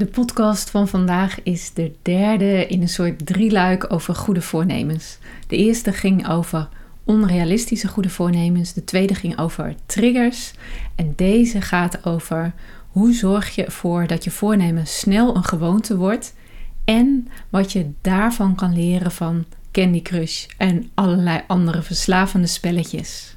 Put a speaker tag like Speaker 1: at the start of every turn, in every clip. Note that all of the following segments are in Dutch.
Speaker 1: De podcast van vandaag is de derde in een soort drieluik over goede voornemens. De eerste ging over onrealistische goede voornemens, de tweede ging over triggers en deze gaat over hoe zorg je ervoor dat je voornemen snel een gewoonte wordt en wat je daarvan kan leren van Candy Crush en allerlei andere verslavende spelletjes.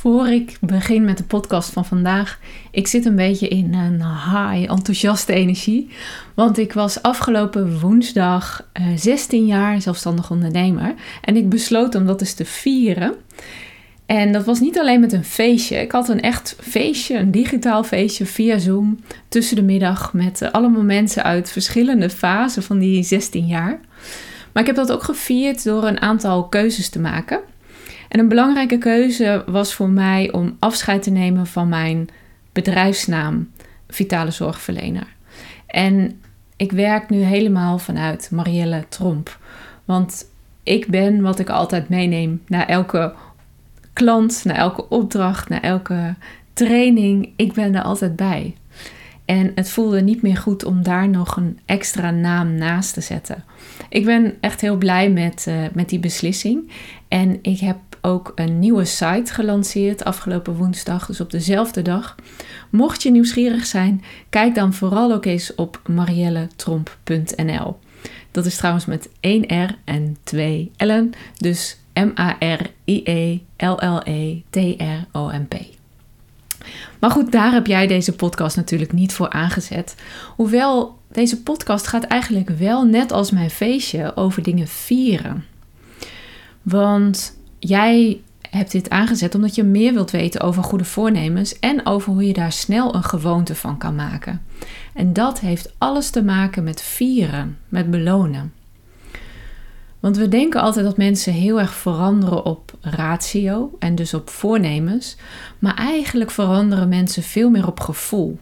Speaker 1: Voor ik begin met de podcast van vandaag, ik zit een beetje in een high, enthousiaste energie. Want ik was afgelopen woensdag 16 eh, jaar zelfstandig ondernemer. En ik besloot om dat eens te vieren. En dat was niet alleen met een feestje. Ik had een echt feestje, een digitaal feestje via Zoom tussen de middag met eh, allemaal mensen uit verschillende fasen van die 16 jaar. Maar ik heb dat ook gevierd door een aantal keuzes te maken. En een belangrijke keuze was voor mij om afscheid te nemen van mijn bedrijfsnaam Vitale Zorgverlener. En ik werk nu helemaal vanuit Marielle Tromp. Want ik ben wat ik altijd meeneem naar elke klant, naar elke opdracht, naar elke training. Ik ben er altijd bij. En het voelde niet meer goed om daar nog een extra naam naast te zetten. Ik ben echt heel blij met, uh, met die beslissing. En ik heb ook een nieuwe site gelanceerd afgelopen woensdag, dus op dezelfde dag. Mocht je nieuwsgierig zijn, kijk dan vooral ook eens op marielletromp.nl. Dat is trouwens met 1 R en 2 L'en, dus M-A-R-I-E-L-L-E-T-R-O-M-P. Maar goed, daar heb jij deze podcast natuurlijk niet voor aangezet. Hoewel deze podcast gaat eigenlijk wel net als mijn feestje over dingen vieren. Want jij hebt dit aangezet omdat je meer wilt weten over goede voornemens en over hoe je daar snel een gewoonte van kan maken. En dat heeft alles te maken met vieren, met belonen. Want we denken altijd dat mensen heel erg veranderen op ratio en dus op voornemens, maar eigenlijk veranderen mensen veel meer op gevoel.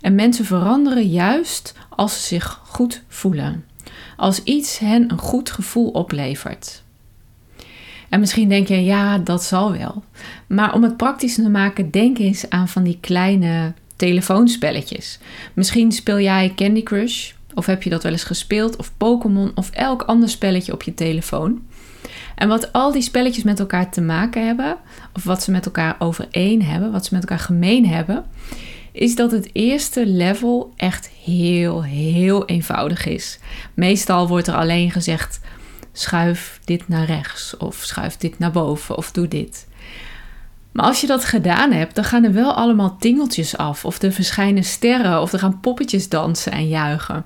Speaker 1: En mensen veranderen juist als ze zich goed voelen. Als iets hen een goed gevoel oplevert. En misschien denk je, ja, dat zal wel. Maar om het praktisch te maken, denk eens aan van die kleine telefoonspelletjes. Misschien speel jij Candy Crush, of heb je dat wel eens gespeeld, of Pokémon, of elk ander spelletje op je telefoon. En wat al die spelletjes met elkaar te maken hebben, of wat ze met elkaar overeen hebben, wat ze met elkaar gemeen hebben, is dat het eerste level echt heel, heel eenvoudig is. Meestal wordt er alleen gezegd: schuif dit naar rechts, of schuif dit naar boven, of doe dit. Maar als je dat gedaan hebt, dan gaan er wel allemaal tingeltjes af, of er verschijnen sterren, of er gaan poppetjes dansen en juichen.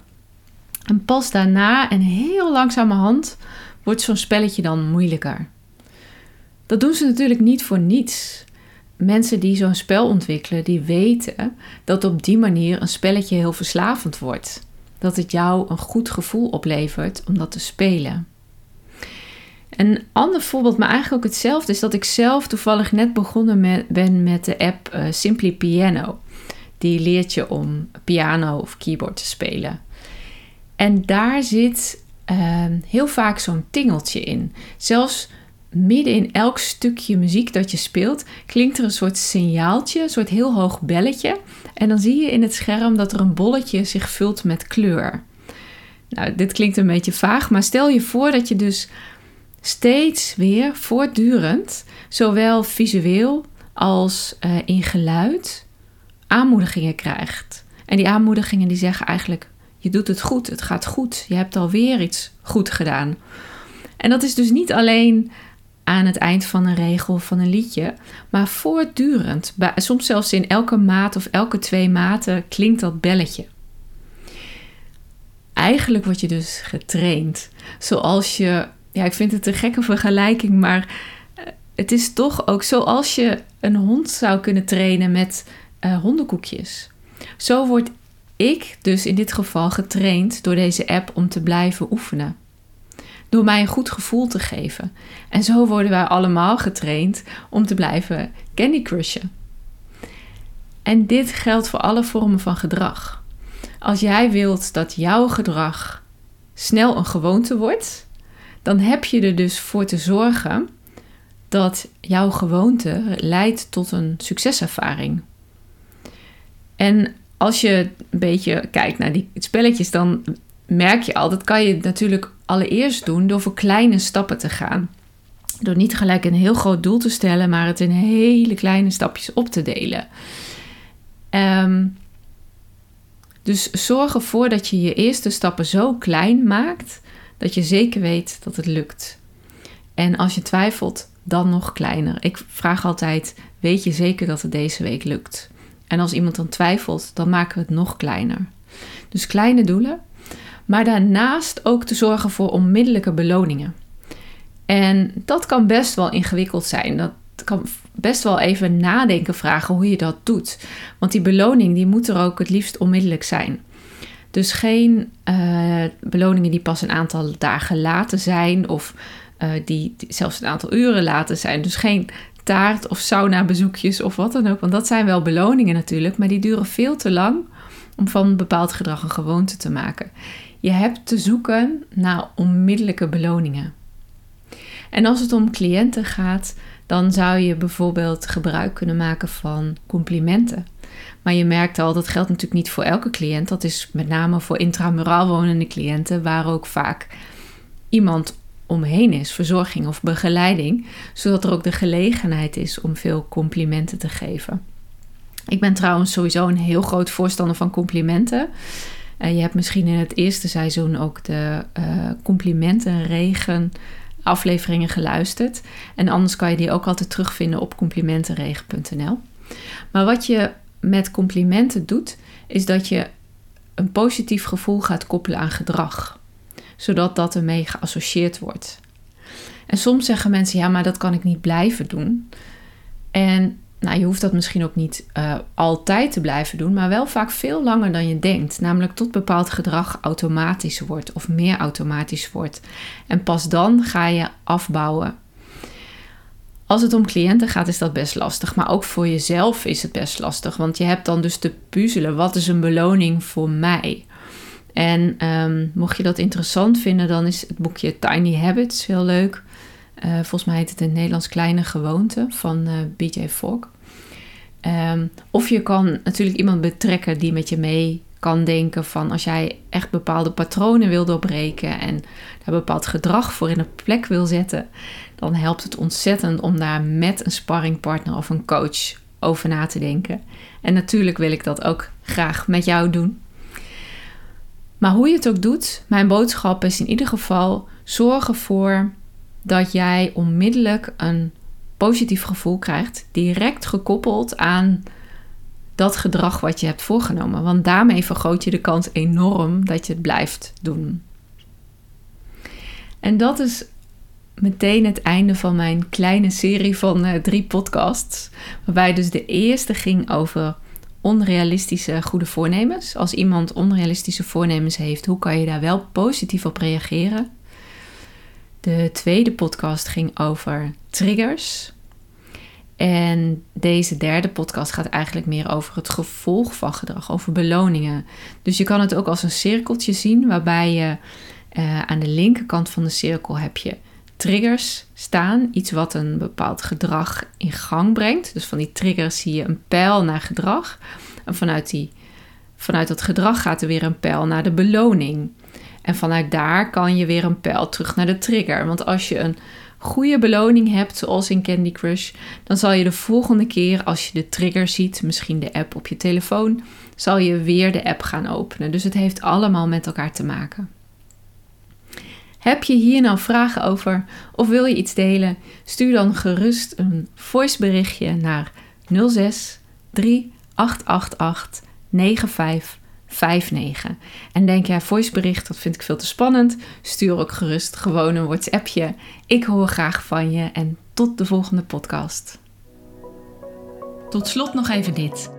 Speaker 1: En pas daarna en heel langzamerhand wordt zo'n spelletje dan moeilijker. Dat doen ze natuurlijk niet voor niets. Mensen die zo'n spel ontwikkelen, die weten dat op die manier een spelletje heel verslavend wordt. Dat het jou een goed gevoel oplevert om dat te spelen. Een ander voorbeeld, maar eigenlijk ook hetzelfde, is dat ik zelf toevallig net begonnen ben met de app uh, Simply Piano. Die leert je om piano of keyboard te spelen. En daar zit uh, heel vaak zo'n tingeltje in. Zelfs midden in elk stukje muziek dat je speelt, klinkt er een soort signaaltje, een soort heel hoog belletje. En dan zie je in het scherm dat er een bolletje zich vult met kleur. Nou, dit klinkt een beetje vaag, maar stel je voor dat je dus steeds weer voortdurend, zowel visueel als uh, in geluid, aanmoedigingen krijgt. En die aanmoedigingen die zeggen eigenlijk: je doet het goed, het gaat goed, je hebt alweer iets goed gedaan. En dat is dus niet alleen aan het eind van een regel van een liedje, maar voortdurend. Soms zelfs in elke maat of elke twee maten klinkt dat belletje. Eigenlijk word je dus getraind. Zoals je ja, ik vind het een gekke vergelijking, maar eh, het is toch ook zoals je een hond zou kunnen trainen met uh, hondenkoekjes. Zo word ik dus in dit geval getraind door deze app om te blijven oefenen. Door mij een goed gevoel te geven. En zo worden wij allemaal getraind om te blijven Candy Crushen. En dit geldt voor alle vormen van gedrag. Als jij wilt dat jouw gedrag snel een gewoonte wordt, dan heb je er dus voor te zorgen dat jouw gewoonte leidt tot een succeservaring. En als je een beetje kijkt naar die spelletjes, dan merk je al, dat kan je natuurlijk allereerst doen door voor kleine stappen te gaan. Door niet gelijk een heel groot doel te stellen, maar het in hele kleine stapjes op te delen. Um, dus zorg ervoor dat je je eerste stappen zo klein maakt dat je zeker weet dat het lukt. En als je twijfelt, dan nog kleiner. Ik vraag altijd: weet je zeker dat het deze week lukt? En als iemand dan twijfelt, dan maken we het nog kleiner. Dus kleine doelen, maar daarnaast ook te zorgen voor onmiddellijke beloningen. En dat kan best wel ingewikkeld zijn. Dat kan best wel even nadenken vragen hoe je dat doet. Want die beloning die moet er ook het liefst onmiddellijk zijn. Dus geen uh, beloningen die pas een aantal dagen later zijn of die, die, zelfs een aantal uren later zijn. Dus geen taart of sauna bezoekjes of wat dan ook. Want dat zijn wel beloningen natuurlijk, maar die duren veel te lang om van een bepaald gedrag een gewoonte te maken. Je hebt te zoeken naar onmiddellijke beloningen. En als het om cliënten gaat, dan zou je bijvoorbeeld gebruik kunnen maken van complimenten. Maar je merkt al, dat geldt natuurlijk niet voor elke cliënt. Dat is met name voor intramuraal wonende cliënten, waar ook vaak iemand omheen is, verzorging of begeleiding, zodat er ook de gelegenheid is om veel complimenten te geven. Ik ben trouwens sowieso een heel groot voorstander van complimenten. Uh, je hebt misschien in het eerste seizoen ook de uh, complimentenregen afleveringen geluisterd. En anders kan je die ook altijd terugvinden op complimentenregen.nl. Maar wat je met complimenten doet, is dat je een positief gevoel gaat koppelen aan gedrag, zodat dat ermee geassocieerd wordt. En soms zeggen mensen: ja, maar dat kan ik niet blijven doen. En nou, je hoeft dat misschien ook niet uh, altijd te blijven doen, maar wel vaak veel langer dan je denkt. Namelijk tot bepaald gedrag automatisch wordt of meer automatisch wordt. En pas dan ga je afbouwen. Als het om cliënten gaat, is dat best lastig. Maar ook voor jezelf is het best lastig. Want je hebt dan dus te puzzelen. Wat is een beloning voor mij? En um, mocht je dat interessant vinden, dan is het boekje Tiny Habits heel leuk. Uh, volgens mij heet het in het Nederlands Kleine Gewoonte van uh, BJ Fogg. Um, of je kan natuurlijk iemand betrekken die met je mee kan denken van als jij echt bepaalde patronen wil doorbreken en daar bepaald gedrag voor in de plek wil zetten, dan helpt het ontzettend om daar met een sparringpartner of een coach over na te denken. En natuurlijk wil ik dat ook graag met jou doen. Maar hoe je het ook doet, mijn boodschap is in ieder geval: zorg ervoor dat jij onmiddellijk een positief gevoel krijgt, direct gekoppeld aan dat gedrag wat je hebt voorgenomen. Want daarmee vergroot je de kans enorm dat je het blijft doen. En dat is meteen het einde van mijn kleine serie van uh, drie podcasts. Waarbij dus de eerste ging over onrealistische goede voornemens. Als iemand onrealistische voornemens heeft, hoe kan je daar wel positief op reageren? De tweede podcast ging over triggers. En deze derde podcast gaat eigenlijk meer over het gevolg van gedrag, over beloningen. Dus je kan het ook als een cirkeltje zien, waarbij je uh, aan de linkerkant van de cirkel heb je triggers staan. Iets wat een bepaald gedrag in gang brengt. Dus van die triggers zie je een pijl naar gedrag. En vanuit, die, vanuit dat gedrag gaat er weer een pijl naar de beloning. En vanuit daar kan je weer een pijl terug naar de trigger. Want als je een goede beloning hebt, zoals in Candy Crush, dan zal je de volgende keer als je de trigger ziet, misschien de app op je telefoon, zal je weer de app gaan openen. Dus het heeft allemaal met elkaar te maken. Heb je hier nou vragen over of wil je iets delen? Stuur dan gerust een voiceberichtje naar 06 3888 95 59. En denk jij, voicebericht, dat vind ik veel te spannend. Stuur ook gerust gewoon een WhatsAppje. Ik hoor graag van je en tot de volgende podcast. Tot slot nog even dit.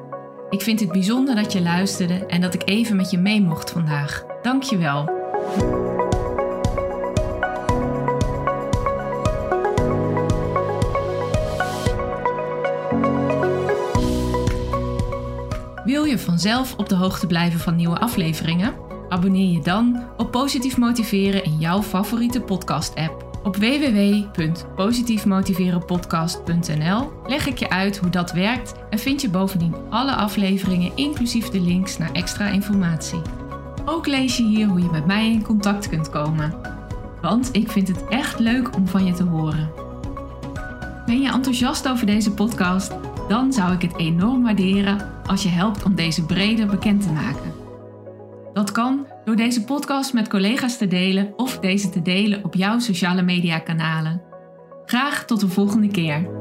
Speaker 1: Ik vind het bijzonder dat je luisterde en dat ik even met je mee mocht vandaag. Dank je wel. Je vanzelf op de hoogte blijven van nieuwe afleveringen? Abonneer je dan op Positief Motiveren in jouw favoriete podcast-app. Op www.positiefmotiverenpodcast.nl leg ik je uit hoe dat werkt en vind je bovendien alle afleveringen inclusief de links naar extra informatie. Ook lees je hier hoe je met mij in contact kunt komen. Want ik vind het echt leuk om van je te horen. Ben je enthousiast over deze podcast? Dan zou ik het enorm waarderen als je helpt om deze breder bekend te maken. Dat kan door deze podcast met collega's te delen of deze te delen op jouw sociale media kanalen. Graag tot de volgende keer.